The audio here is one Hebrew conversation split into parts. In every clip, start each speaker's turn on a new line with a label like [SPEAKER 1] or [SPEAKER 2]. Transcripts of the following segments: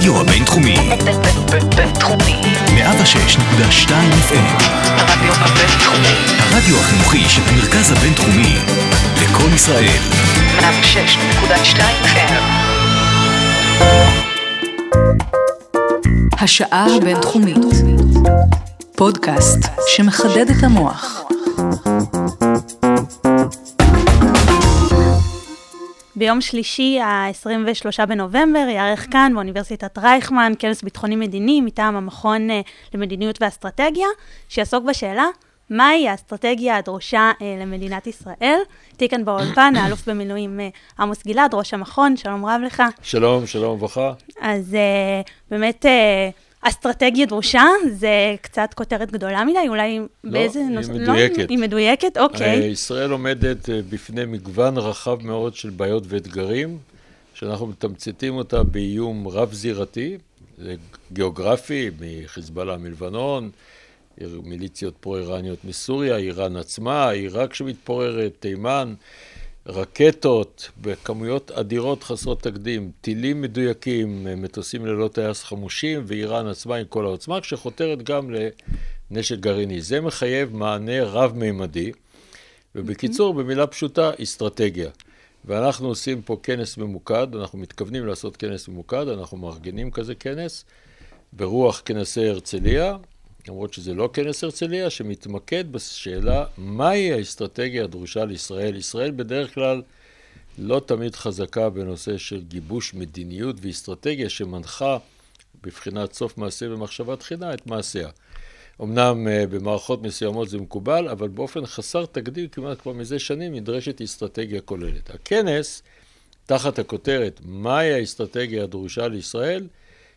[SPEAKER 1] הרדיו הבינתחומי.
[SPEAKER 2] בינתחומי.
[SPEAKER 1] 106.2 FM.
[SPEAKER 2] הרדיו הבינתחומי.
[SPEAKER 1] הרדיו החינוכי של המרכז הבינתחומי. לקום ישראל.
[SPEAKER 2] 106.2 FM.
[SPEAKER 3] השעה הבינתחומית. פודקאסט שמחדד את המוח.
[SPEAKER 4] ביום שלישי, ה-23 בנובמבר, ייערך כאן באוניברסיטת רייכמן כנס ביטחוני מדיני מטעם המכון אה, למדיניות ואסטרטגיה, שיעסוק בשאלה מהי האסטרטגיה הדרושה אה, למדינת ישראל. איתי כאן באולפן, האלוף במילואים אה, עמוס גלעד, ראש המכון, שלום רב לך.
[SPEAKER 5] שלום, שלום וברכה.
[SPEAKER 4] אז באמת... אסטרטגיה דרושה, זה קצת כותרת גדולה מדי, אולי
[SPEAKER 5] לא,
[SPEAKER 4] באיזה
[SPEAKER 5] היא
[SPEAKER 4] נושא?
[SPEAKER 5] מדויקת.
[SPEAKER 4] לא, היא מדויקת, אוקיי.
[SPEAKER 5] ישראל עומדת אה, בפני מגוון רחב מאוד של בעיות ואתגרים, שאנחנו מתמצתים אותה באיום רב-זירתי, זה גיאוגרפי, מחיזבאללה מלבנון, מיליציות פרו-איראניות מסוריה, איראן עצמה, עיראק שמתפוררת, תימן, רקטות בכמויות אדירות חסרות תקדים, טילים מדויקים, מטוסים ללא טייס חמושים, ואיראן עצמה עם כל העוצמה, שחותרת גם לנשק גרעיני. זה מחייב מענה רב-מימדי, ובקיצור, במילה פשוטה, אסטרטגיה. ואנחנו עושים פה כנס ממוקד, אנחנו מתכוונים לעשות כנס ממוקד, אנחנו מארגנים כזה כנס, ברוח כנסי הרצליה, למרות שזה לא כנס הרצליה, שמתמקד בשאלה מהי האסטרטגיה הדרושה לישראל. ישראל בדרך כלל לא תמיד חזקה בנושא של גיבוש מדיניות ואסטרטגיה שמנחה בבחינת סוף מעשה במחשבה תחינה את מעשיה. אמנם uh, במערכות מסוימות זה מקובל, אבל באופן חסר תקדים כמעט כבר מזה שנים נדרשת אסטרטגיה כוללת. הכנס, תחת הכותרת מהי האסטרטגיה הדרושה לישראל,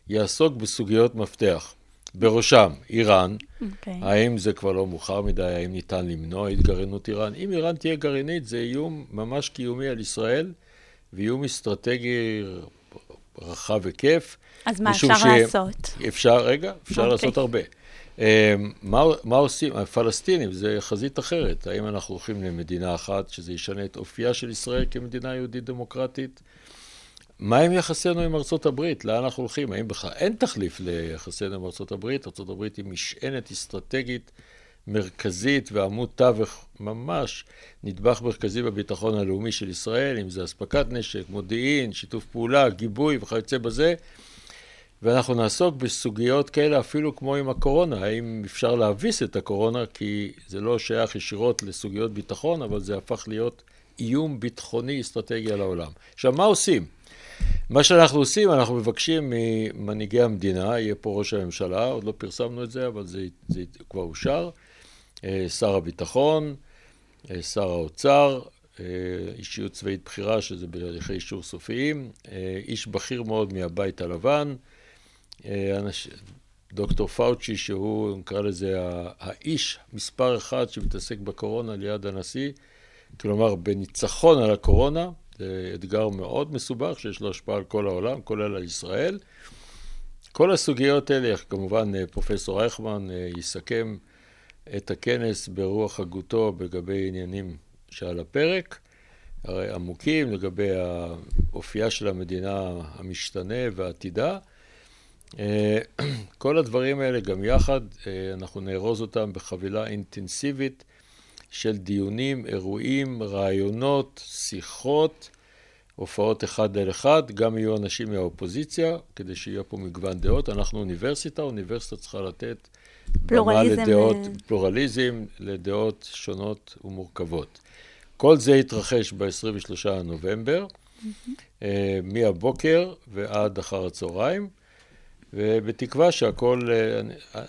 [SPEAKER 5] יעסוק בסוגיות מפתח. בראשם איראן,
[SPEAKER 4] אוקיי.
[SPEAKER 5] okay. האם זה כבר לא מאוחר מדי, האם ניתן למנוע התגרענות איראן? אם איראן תהיה גרעינית זה איום ממש קיומי על ישראל, ואיום אסטרטגי רחב היקף.
[SPEAKER 4] אז מה אפשר
[SPEAKER 5] ש-
[SPEAKER 4] לעשות?
[SPEAKER 5] אפשר, רגע, אפשר
[SPEAKER 4] אוקיי.
[SPEAKER 5] לעשות הרבה. אה, מה, מה עושים? הפלסטינים זה חזית אחרת. האם אנחנו הולכים למדינה אחת שזה ישנה את אופייה של ישראל כמדינה יהודית דמוקרטית? מה עם יחסינו עם ארצות הברית? לאן אנחנו הולכים? האם בכלל אין תחליף ליחסינו עם ארצות הברית? ארצות הברית היא משענת אסטרטגית מרכזית ועמוד תווך ממש נדבך מרכזי בביטחון הלאומי של ישראל, אם זה אספקת נשק, מודיעין, שיתוף פעולה, גיבוי וכיוצא בזה. ואנחנו נעסוק בסוגיות כאלה אפילו כמו עם הקורונה, האם אפשר להביס את הקורונה, כי זה לא שייך ישירות לסוגיות ביטחון, אבל זה הפך להיות איום ביטחוני אסטרטגי על העולם. עכשיו, מה עושים? מה שאנחנו עושים, אנחנו מבקשים ממנהיגי המדינה, יהיה פה ראש הממשלה, עוד לא פרסמנו את זה, אבל זה, זה כבר אושר, אה, שר הביטחון, אה, שר האוצר, אה, אישיות צבאית בכירה, שזה בהליכי אישור סופיים, איש בכיר מאוד מהבית הלבן, אנש... דוקטור פאוצ'י, שהוא, נקרא לזה, האיש מספר אחד שמתעסק בקורונה ליד הנשיא, כלומר, בניצחון על הקורונה, זה אתגר מאוד מסובך שיש לו השפעה על כל העולם, כולל על ישראל. כל הסוגיות האלה, כמובן אה, פרופסור רייכמן אה, יסכם את הכנס ברוח הגותו לגבי עניינים שעל הפרק, הרי עמוקים לגבי האופייה של המדינה המשתנה ועתידה. אה, כל הדברים האלה גם יחד, אנחנו נארוז אותם בחבילה אינטנסיבית של דיונים, אירועים, רעיונות, שיחות, הופעות אחד על אחד, גם יהיו אנשים מהאופוזיציה, כדי שיהיה פה מגוון דעות. אנחנו אוניברסיטה, אוניברסיטה צריכה לתת
[SPEAKER 4] פלורליזם,
[SPEAKER 5] במה לדעות,
[SPEAKER 4] אה.
[SPEAKER 5] פלורליזם לדעות שונות ומורכבות. כל זה יתרחש ב-23 לנובמבר, אה, מהבוקר ועד אחר הצהריים, ובתקווה שהכל, אה,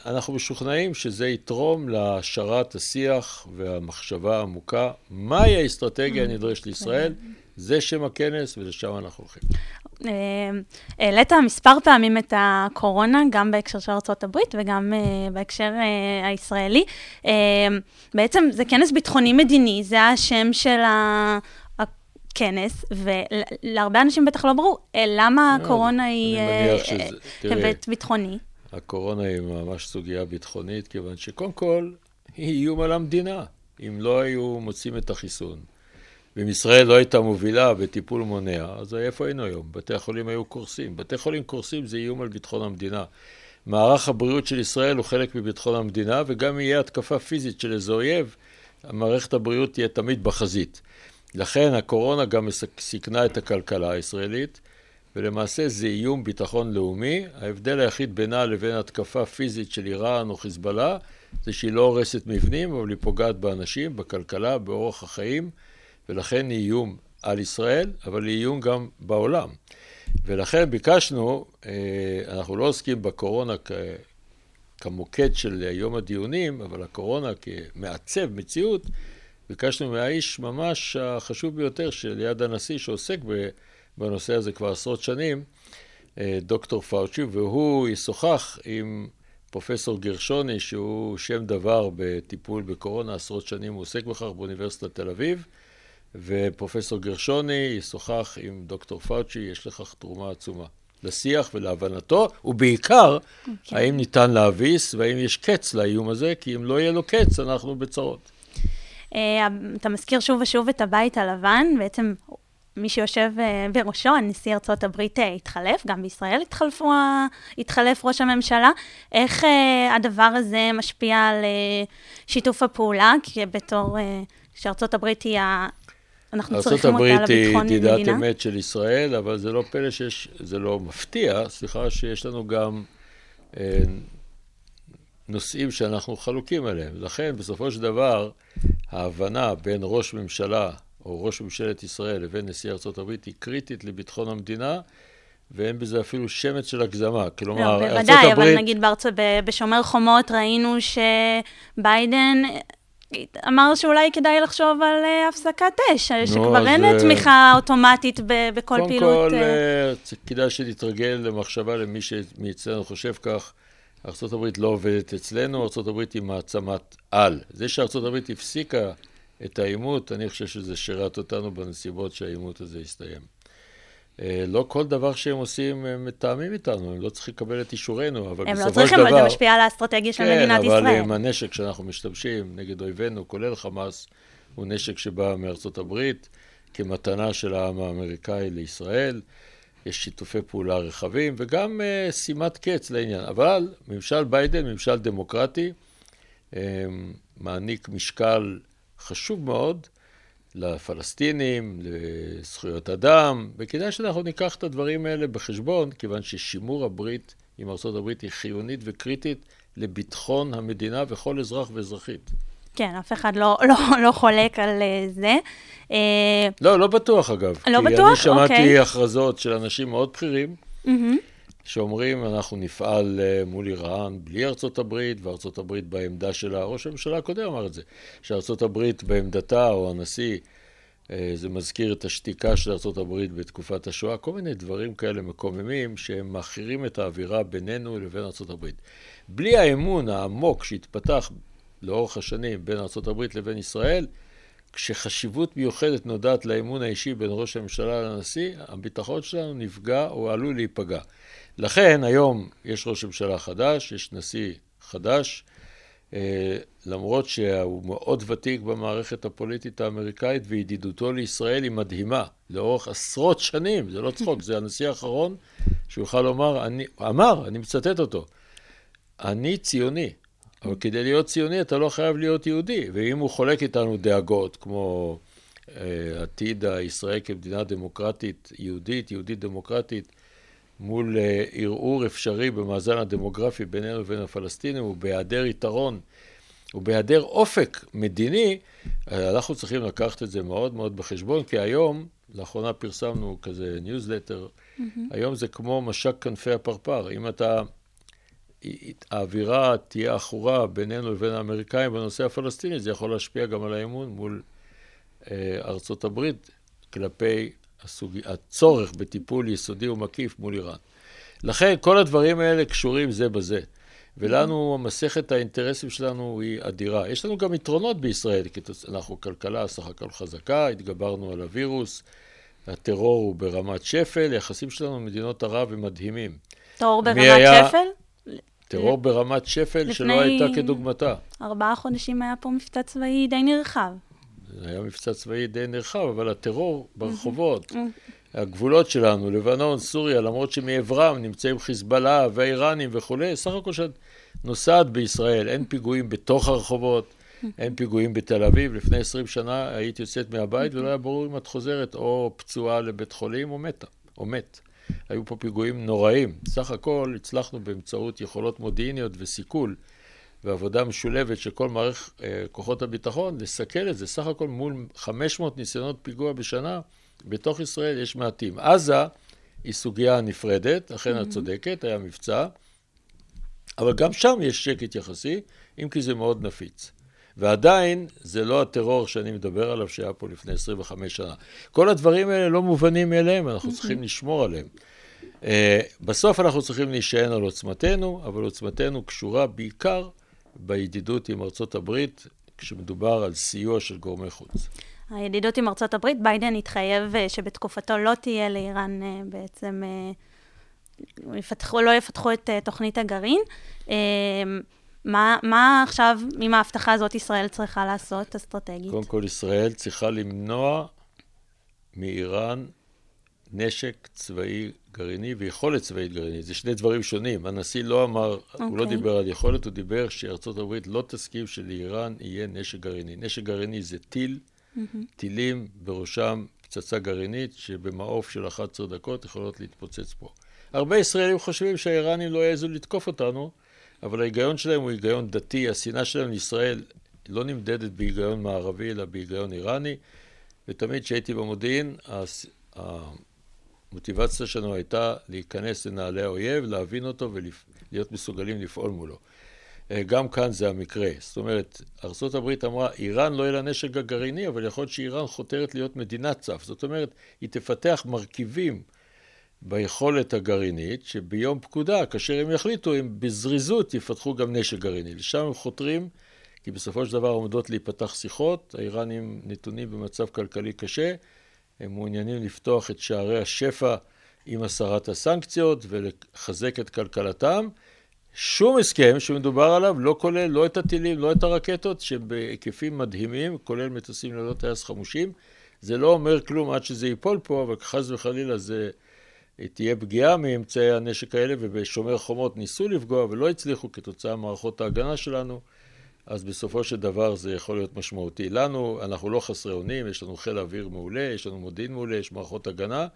[SPEAKER 5] אנחנו משוכנעים שזה יתרום להשארת השיח והמחשבה העמוקה, מהי האסטרטגיה הנדרשת לישראל, זה שם הכנס ולשם אנחנו הולכים.
[SPEAKER 4] אה, העלית מספר פעמים את הקורונה, גם בהקשר של ארה"ב וגם אה, בהקשר הישראלי. בעצם זה כנס ביטחוני-מדיני, זה השם של ה... הכנס, ולהרבה אנשים בטח לא ברור אה, למה הקורונה היא אה, אה, היבט ביטחוני.
[SPEAKER 5] הקורונה היא ממש סוגיה ביטחונית, כיוון שקודם כל היא איום על המדינה. אם לא היו מוצאים את החיסון, ואם ישראל לא הייתה מובילה בטיפול מונע, אז איפה היינו היום? בתי החולים היו קורסים. בתי חולים קורסים זה איום על ביטחון המדינה. מערך הבריאות של ישראל הוא חלק מביטחון המדינה, וגם אם יהיה התקפה פיזית של איזה אויב, מערכת הבריאות תהיה תמיד בחזית. לכן הקורונה גם סיכנה את הכלכלה הישראלית, ולמעשה זה איום ביטחון לאומי. ההבדל היחיד בינה לבין התקפה פיזית של איראן או חיזבאללה, זה שהיא לא הורסת מבנים, אבל היא פוגעת באנשים, בכלכלה, באורח החיים, ולכן היא איום על ישראל, אבל היא איום גם בעולם. ולכן ביקשנו, אה, אנחנו לא עוסקים בקורונה כ... כמוקד של יום הדיונים, אבל הקורונה כמעצב מציאות, ביקשנו מהאיש ממש החשוב ביותר של יד הנשיא, שעוסק בנושא הזה כבר עשרות שנים, אה, דוקטור פאוצ'י, והוא ישוחח עם פרופסור גרשוני, שהוא שם דבר בטיפול בקורונה, עשרות שנים הוא עוסק בכך באוניברסיטת תל אביב, ופרופסור גרשוני ישוחח עם דוקטור פאוצ'י, יש לכך תרומה עצומה. לשיח ולהבנתו, ובעיקר, okay. אוקיי. האם ניתן להביס והאם יש קץ לאיום הזה, כי אם לא יהיה לו קץ, אנחנו בצרות.
[SPEAKER 4] Uh, אתה מזכיר שוב ושוב את הבית הלבן, בעצם מי שיושב uh, בראשו, נשיא ארצות הברית, uh, התחלף, גם בישראל התחלפו, התחלף ראש הממשלה. איך הדבר הזה משפיע על שיתוף הפעולה, כי בתור, שארצות הברית היא אנחנו צריכים אותה לביטחון
[SPEAKER 5] מדינה.
[SPEAKER 4] ארה"ב היא
[SPEAKER 5] ידידת אמת של ישראל, אבל זה לא פלא שיש, זה לא מפתיע, סליחה, שיש לנו גם אה, נושאים שאנחנו חלוקים עליהם. לכן, בסופו של דבר, ההבנה בין ראש ממשלה, או ראש ממשלת ישראל, לבין נשיא ארה"ב היא קריטית לביטחון המדינה. ואין בזה אפילו שמץ של הגזמה. כלומר,
[SPEAKER 4] לא, בוודאי, ארצות הברית... אבל נגיד בארצות, בשומר חומות ראינו שביידן אמר שאולי כדאי לחשוב על uh, הפסקת אש, שכבר אין uh, תמיכה אוטומטית ב- בכל
[SPEAKER 5] קודם
[SPEAKER 4] פעילות.
[SPEAKER 5] קודם כל, uh, כדאי שנתרגל למחשבה למי שמאצלנו חושב כך. ארה"ב לא עובדת אצלנו, ארה"ב היא מעצמת על. זה שארה"ב הפסיקה את העימות, אני חושב שזה שירת אותנו בנסיבות שהעימות הזה הסתיים. אה, לא כל דבר שהם עושים הם מתאמים איתנו, הם לא צריכים לקבל את אישורנו, אבל בסופו של דבר... הם לא צריכים,
[SPEAKER 4] אבל זה משפיע על האסטרטגיה של
[SPEAKER 5] כן,
[SPEAKER 4] מדינת ישראל.
[SPEAKER 5] כן, אבל הנשק שאנחנו משתמשים נגד אויבינו, כולל חמאס, הוא נשק שבא מארצות הברית, כמתנה של העם האמריקאי לישראל. יש שיתופי פעולה רחבים, וגם uh, שימת קץ לעניין. אבל ממשל ביידן, ממשל דמוקרטי, um, מעניק משקל חשוב מאוד לפלסטינים, לזכויות אדם, וכדאי שאנחנו ניקח את הדברים האלה בחשבון, כיוון ששימור הברית עם ארה"ב היא חיונית וקריטית לביטחון המדינה וכל אזרח ואזרחית.
[SPEAKER 4] כן, אף אחד לא, לא, לא חולק על אה, זה.
[SPEAKER 5] אה, לא, לא בטוח אגב.
[SPEAKER 4] לא
[SPEAKER 5] כי
[SPEAKER 4] בטוח?
[SPEAKER 5] אני שמעתי
[SPEAKER 4] אוקיי.
[SPEAKER 5] הכרזות של אנשים מאוד בכירים, mm-hmm. שאומרים, אנחנו נפעל אה, מול איראן בלי ארצות הברית, וארצות הברית בעמדה שלה, ראש הממשלה הקודם אמר את זה, שארצות הברית בעמדתה, או הנשיא, זה מזכיר את השתיקה של ארצות הברית בתקופת השואה, כל מיני דברים כאלה מקוממים שהם מאחרים את האווירה בינינו לבין ארצות הברית. בלי האמון העמוק שהתפתח לאורך השנים בין הברית לבין ישראל, כשחשיבות מיוחדת נודעת לאמון האישי בין ראש הממשלה לנשיא, הביטחון שלנו נפגע או עלול להיפגע. לכן היום יש ראש ממשלה חדש, יש נשיא חדש, אה, למרות שהוא מאוד ותיק במערכת הפוליטית האמריקאית וידידותו לישראל היא מדהימה, לאורך עשרות שנים, זה לא צחוק, זה הנשיא האחרון שיוכל לומר, אני, אמר, אני מצטט אותו, אני ציוני, אבל כדי להיות ציוני אתה לא חייב להיות יהודי, ואם הוא חולק איתנו דאגות כמו אה, עתיד הישראל כמדינה דמוקרטית יהודית, יהודית דמוקרטית, מול אה, ערעור אפשרי במאזן הדמוגרפי בינינו לבין הפלסטינים, ובהיעדר יתרון, ובהיעדר אופק מדיני, אה, אנחנו צריכים לקחת את זה מאוד מאוד בחשבון, כי היום, לאחרונה פרסמנו כזה ניוזלטר, mm-hmm. היום זה כמו משק כנפי הפרפר. אם אתה, האווירה תהיה עכורה בינינו לבין האמריקאים בנושא הפלסטיני, זה יכול להשפיע גם על האמון מול אה, ארצות הברית כלפי הסוג... הצורך בטיפול יסודי ומקיף מול איראן. לכן כל הדברים האלה קשורים זה בזה. ולנו, מסכת האינטרסים שלנו היא אדירה. יש לנו גם יתרונות בישראל, כי אנחנו כלכלה סך הכל חזקה, התגברנו על הווירוס, הטרור הוא ברמת שפל, היחסים שלנו עם מדינות ערב הם מדהימים.
[SPEAKER 4] טרור ברמת היה... שפל?
[SPEAKER 5] טרור ברמת שפל שלא הייתה כדוגמתה.
[SPEAKER 4] ארבעה חודשים היה פה מבצע צבאי די נרחב.
[SPEAKER 5] זה היה מבצע צבאי די נרחב, אבל הטרור ברחובות, הגבולות שלנו, לבנון, סוריה, למרות שמעברם נמצאים חיזבאללה והאיראנים וכולי, סך הכל שאת נוסעת בישראל, אין פיגועים בתוך הרחובות, אין פיגועים בתל אביב. לפני 20 שנה היית יוצאת מהבית ולא היה ברור אם את חוזרת או פצועה לבית חולים או מתה, או מת. היו פה פיגועים נוראים. סך הכל הצלחנו באמצעות יכולות מודיעיניות וסיכול ועבודה משולבת של כל מערכת אה, כוחות הביטחון, לסכל את זה. סך הכל מול 500 ניסיונות פיגוע בשנה, בתוך ישראל יש מעטים. עזה היא סוגיה נפרדת, אכן את צודקת, היה מבצע, אבל גם שם יש שקט יחסי, אם כי זה מאוד נפיץ. ועדיין זה לא הטרור שאני מדבר עליו שהיה פה לפני 25 שנה. כל הדברים האלה לא מובנים מאליהם, אנחנו צריכים לשמור עליהם. Uh, בסוף אנחנו צריכים להישען על עוצמתנו, אבל עוצמתנו קשורה בעיקר בידידות עם ארצות הברית, כשמדובר על סיוע של גורמי חוץ.
[SPEAKER 4] הידידות עם ארצות הברית, ביידן התחייב אה, שבתקופתו לא תהיה לאיראן אה, בעצם, אה, יפתחו, לא יפתחו את אה, תוכנית הגרעין. מה, מה עכשיו, עם ההבטחה הזאת ישראל צריכה לעשות אסטרטגית?
[SPEAKER 5] קודם כל, ישראל צריכה למנוע מאיראן נשק צבאי גרעיני ויכולת צבאית גרעינית. זה שני דברים שונים. הנשיא לא אמר, okay. הוא לא
[SPEAKER 4] אוקיי.
[SPEAKER 5] דיבר על יכולת, הוא דיבר שארצות הברית לא תסכים שלאיראן יהיה נשק גרעיני. נשק גרעיני זה טיל, mm-hmm. טילים, בראשם פצצה גרעינית, שבמעוף של 11 דקות יכולות להתפוצץ פה. הרבה ישראלים חושבים שהאיראנים לא יעזו לתקוף אותנו, אבל ההיגיון שלהם הוא היגיון דתי. השנאה שלהם לישראל לא נמדדת בהיגיון מערבי, אלא בהיגיון איראני. ותמיד כשהייתי במודיעין, הס- המוטיבציה שלנו הייתה להיכנס לנעלי האויב, להבין אותו ולהיות מסוגלים לפעול מולו. אה, גם כאן זה המקרה. זאת אומרת, ארה"ב אמרה, איראן לא יהיה לה נשק גרעיני, אבל יכול להיות שאיראן חותרת להיות מדינת צף. זאת אומרת, היא תפתח מרכיבים ביכולת הגרעינית, שביום פקודה, כאשר הם יחליטו, הם בזריזות יפתחו גם נשק גרעיני. לשם הם חותרים, כי בסופו של דבר עומדות להיפתח שיחות, האיראנים נתונים במצב כלכלי קשה, הם מעוניינים לפתוח את שערי השפע עם הסרת הסנקציות ולחזק את כלכלתם. שום הסכם שמדובר עליו לא כולל לא את הטילים, לא את הרקטות, שבהיקפים מדהימים, כולל מטוסים ללא טייס חמושים. זה לא אומר כלום עד שזה ייפול פה, אבל חס וחלילה זה תהיה פגיעה מאמצעי הנשק האלה, ובשומר חומות ניסו לפגוע ולא הצליחו כתוצאה ממערכות ההגנה שלנו, אז בסופו של דבר זה יכול להיות משמעותי. לנו, אנחנו לא חסרי אונים, יש לנו חיל אוויר מעולה, יש לנו מודיעין מעולה, יש מערכות הגנה,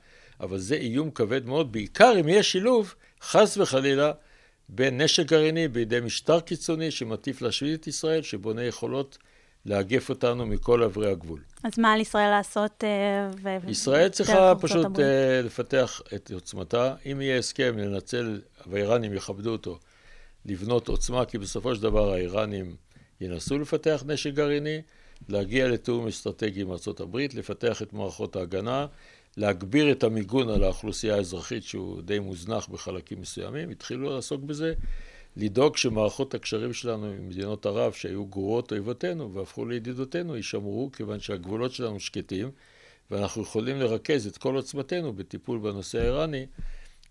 [SPEAKER 5] אבל זה איום כבד מאוד, בעיקר אם יהיה שילוב, חס וחלילה, בין נשק גרעיני בידי משטר קיצוני שמטיף להשמיד את ישראל, שבונה יכולות לאגף אותנו מכל עברי הגבול.
[SPEAKER 4] אז מה על ישראל לעשות? אה, ו...
[SPEAKER 5] ישראל צריכה פשוט? אה, לפתח את עוצמתה. אם יהיה הסכם לנצל, והאיראנים יכבדו אותו, לבנות עוצמה, כי בסופו של דבר האיראנים ינסו לפתח נשק גרעיני, להגיע לתיאום אסטרטגי עם ארה"ב, לפתח את מערכות ההגנה, להגביר את המיגון על האוכלוסייה האזרחית שהוא די מוזנח בחלקים מסוימים, התחילו לעסוק בזה, לדאוג שמערכות הקשרים שלנו עם מדינות ערב שהיו גרועות אויבותינו והפכו לידידותינו יישמרו כיוון שהגבולות שלנו שקטים ואנחנו יכולים לרכז את כל עוצמתנו בטיפול בנושא האיראני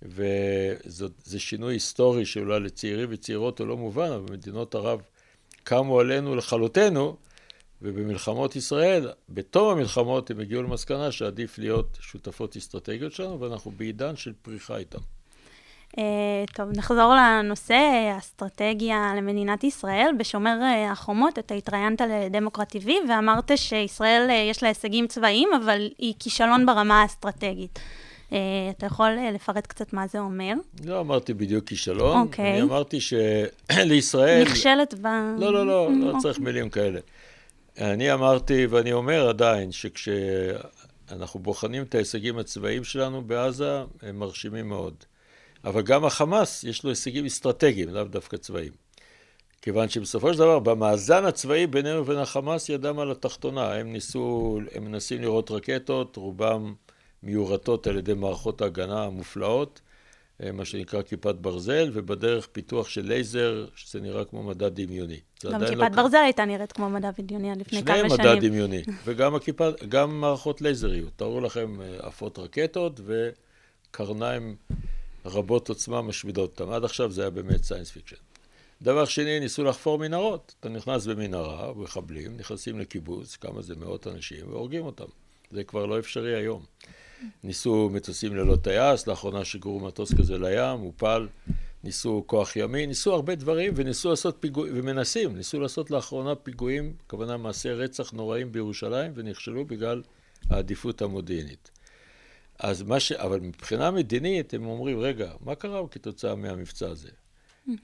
[SPEAKER 5] וזה שינוי היסטורי שאולי לצעירים וצעירות הוא לא מובן, אבל מדינות ערב קמו עלינו לכלותנו ובמלחמות ישראל, בתום המלחמות הם הגיעו למסקנה שעדיף להיות שותפות אסטרטגיות שלנו ואנחנו בעידן של פריחה איתם.
[SPEAKER 4] אה, טוב, נחזור לנושא האסטרטגיה למדינת ישראל. בשומר אה, החומות אתה התראיינת לדמוקרט TV ואמרת שישראל אה, יש לה הישגים צבאיים, אבל היא כישלון ברמה האסטרטגית. אה, אתה יכול אה, לפרט קצת מה זה אומר?
[SPEAKER 5] לא אמרתי בדיוק כישלון,
[SPEAKER 4] אוקיי.
[SPEAKER 5] אני אמרתי שלישראל...
[SPEAKER 4] נכשלת ב...
[SPEAKER 5] לא, לא, לא, לא
[SPEAKER 4] אוקיי.
[SPEAKER 5] צריך מילים כאלה. אני אמרתי, ואני אומר עדיין, שכשאנחנו בוחנים את ההישגים הצבאיים שלנו בעזה, הם מרשימים מאוד. אבל גם החמאס, יש לו הישגים אסטרטגיים, לאו דווקא צבאיים. כיוון שבסופו של דבר, במאזן הצבאי בינינו ובין החמאס, ידם על התחתונה. הם ניסו, הם מנסים לראות רקטות, רובם מיורטות על ידי מערכות ההגנה המופלאות, אה, מה שנקרא כיפת ברזל, ובדרך פיתוח של לייזר, שזה נראה כמו מדע דמיוני.
[SPEAKER 4] גם
[SPEAKER 5] עדיין
[SPEAKER 4] כיפת
[SPEAKER 5] לא-
[SPEAKER 4] ברזל הייתה נראית כמו מדע בדיוני עד לפני כמה
[SPEAKER 5] שניהם
[SPEAKER 4] שנים.
[SPEAKER 5] מדע דמיוני, וגם הכיפה, גם מערכות לייזריות. תארו לכם אה, עפות רקטות וקרניים רבות עוצמה משמידות אותם. עד עכשיו זה היה באמת science fiction. דבר שני, ניסו לחפור מנהרות. אתה נכנס במנהרה, מחבלים, נכנסים לקיבוץ, כמה זה מאות אנשים, והורגים אותם. זה כבר לא אפשרי היום. ניסו מטוסים ללא טייס, לאחרונה שיגרו מטוס כזה לים, הופל, ניסו כוח ימי, ניסו הרבה דברים וניסו לעשות פיגועים, ומנסים, ניסו לעשות לאחרונה פיגועים, הכוונה מעשי רצח נוראים בירושלים, ונכשלו בגלל העדיפות המודיעינית. אז מה ש... אבל מבחינה מדינית הם אומרים, רגע, מה קרה כתוצאה מהמבצע הזה?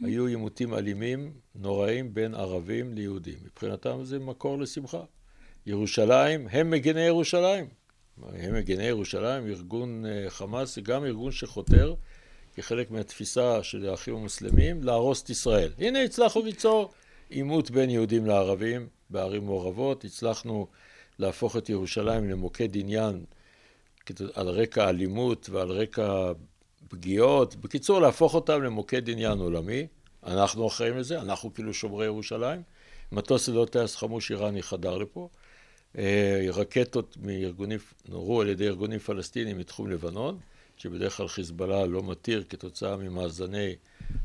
[SPEAKER 5] היו עימותים אלימים, נוראים, בין ערבים ליהודים. מבחינתם זה מקור לשמחה. ירושלים, הם מגיני ירושלים. הם מגיני ירושלים, ארגון אה, חמאס גם ארגון שחותר כחלק מהתפיסה של האחים המוסלמים להרוס את ישראל. הנה הצלחנו ליצור עימות בין יהודים לערבים בערים מעורבות, הצלחנו להפוך את ירושלים למוקד עניין על רקע אלימות ועל רקע פגיעות, בקיצור להפוך אותם למוקד עניין עולמי, אנחנו אחראים לזה, אנחנו כאילו שומרי ירושלים, מטוס ללא טייס חמוש איראני חדר לפה, אה, רקטות מארגונים, נורו על ידי ארגונים פלסטינים מתחום לבנון, שבדרך כלל חיזבאללה לא מתיר כתוצאה ממאזני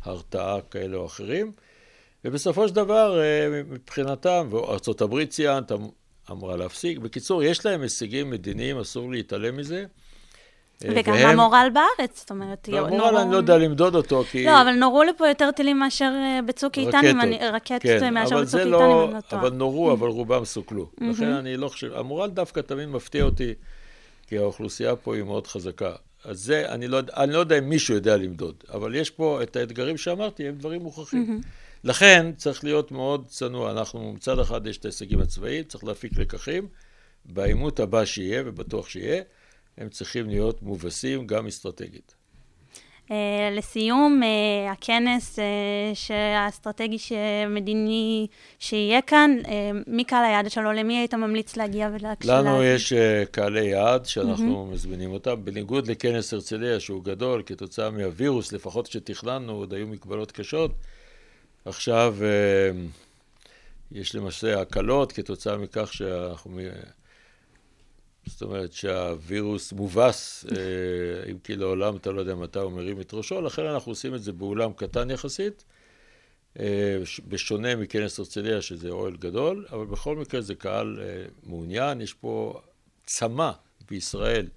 [SPEAKER 5] הרתעה כאלה או אחרים, ובסופו של דבר אה, מבחינתם, וארה"ב ציינת, אמרה להפסיק. בקיצור, יש להם הישגים מדיניים, אסור להתעלם מזה.
[SPEAKER 4] אה, וגם והם... המורל בארץ, זאת אומרת,
[SPEAKER 5] נורו... המורל אני לא יודע למדוד אותו, כי...
[SPEAKER 4] לא, אבל נורו לפה יותר טילים מאשר אה, בצוק איתן. רקטות כן, מאשר בצוק איתן, לא... אם אני לא טועה.
[SPEAKER 5] אבל נורו, אבל רובם סוכלו. לכן אני לא חושב... המורל דווקא תמיד מפתיע אותי, כי האוכלוסייה פה היא מאוד חזקה. אז זה, אני לא, אני לא יודע אם מישהו יודע למדוד, אבל יש פה את האתגרים שאמרתי, הם דברים מוכרחים. לכן צריך להיות מאוד צנוע. אנחנו מצד אחד יש את ההישגים הצבאיים, צריך להפיק לקחים. בעימות הבא שיהיה, ובטוח שיהיה, הם צריכים להיות מובסים גם אסטרטגית.
[SPEAKER 4] Uh, לסיום, uh, הכנס uh, האסטרטגי המדיני שיהיה כאן, מי קהל היעד שלו? למי היית ממליץ להגיע ולהקשיב?
[SPEAKER 5] לנו יש קהלי יעד שאנחנו mm-hmm. מזמינים אותם, בניגוד לכנס הרצליה שהוא גדול, כתוצאה מהווירוס, לפחות שתכננו, עוד היו מגבלות קשות. עכשיו יש למעשה הקלות כתוצאה מכך שאנחנו זאת אומרת שהווירוס מובס, אה, אם כי לעולם אתה לא יודע מתי הוא מרים את ראשו, לכן אנחנו עושים את זה באולם קטן יחסית, אה, בשונה מכנס הרצליה שזה אוהל גדול, אבל בכל מקרה זה קהל אה, מעוניין, יש פה צמא בישראל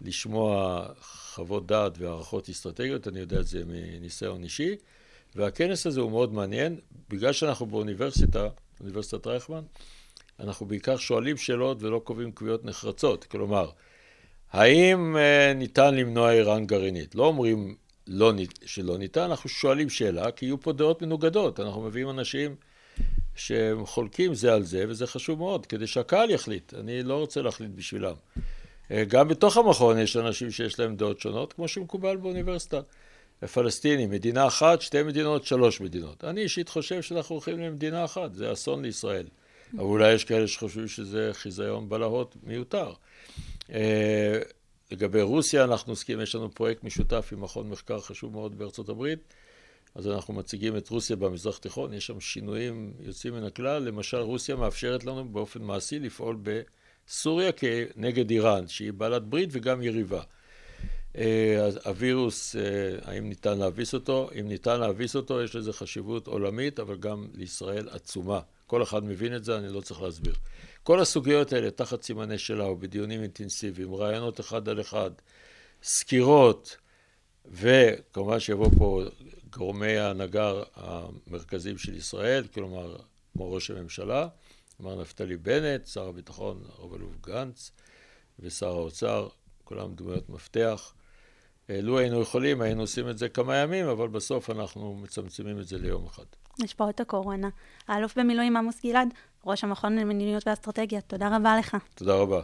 [SPEAKER 5] לשמוע חוות דעת והערכות אסטרטגיות, אני יודע את זה מניסיון אישי, והכנס הזה הוא מאוד מעניין, בגלל שאנחנו באוניברסיטה, אוניברסיטת רייכמן, אנחנו בעיקר שואלים שאלות ולא קובעים קביעות נחרצות. כלומר, האם uh, ניתן למנוע איראן גרעינית? לא אומרים לא, שלא ניתן, אנחנו שואלים שאלה, כי יהיו פה דעות מנוגדות. אנחנו מביאים אנשים שהם חולקים זה על זה, וזה חשוב מאוד, כדי שהקהל יחליט. אני לא רוצה להחליט בשבילם. Uh, גם בתוך המכון יש אנשים שיש להם דעות שונות, כמו שמקובל באוניברסיטה. פלסטינים, מדינה אחת, שתי מדינות, שלוש מדינות. אני אישית חושב שאנחנו הולכים למדינה אחת, זה אסון לישראל. אבל אולי יש כאלה שחושבים שזה חיזיון בלהות מיותר. אה, לגבי רוסיה, אנחנו עוסקים, יש לנו פרויקט משותף עם מכון מחקר חשוב מאוד בארצות הברית, אז אנחנו מציגים את רוסיה במזרח התיכון, יש שם שינויים יוצאים מן הכלל, למשל רוסיה מאפשרת לנו באופן מעשי לפעול בסוריה כנגד איראן, שהיא בעלת ברית וגם יריבה. אה, הווירוס, אה, האם ניתן להביס אותו? אם ניתן להביס אותו, יש לזה חשיבות עולמית, אבל גם לישראל עצומה. כל אחד מבין את זה, אני לא צריך להסביר. כל הסוגיות האלה תחת סימני שאלה ובדיונים אינטנסיביים, רעיונות אחד על אחד, סקירות, וכמובן שיבוא פה גורמי ההנהגה המרכזיים של ישראל, כלומר, כמו ראש הממשלה, מר נפתלי בנט, שר הביטחון רב-אלוף גנץ ושר האוצר, כולם דמויות מפתח. לו היינו יכולים, היינו עושים את זה כמה ימים, אבל בסוף אנחנו מצמצמים את זה ליום אחד.
[SPEAKER 4] השפעות הקורונה. האלוף במילואים עמוס גלעד, ראש המכון למדיניות ואסטרטגיה, תודה רבה לך.
[SPEAKER 5] תודה רבה.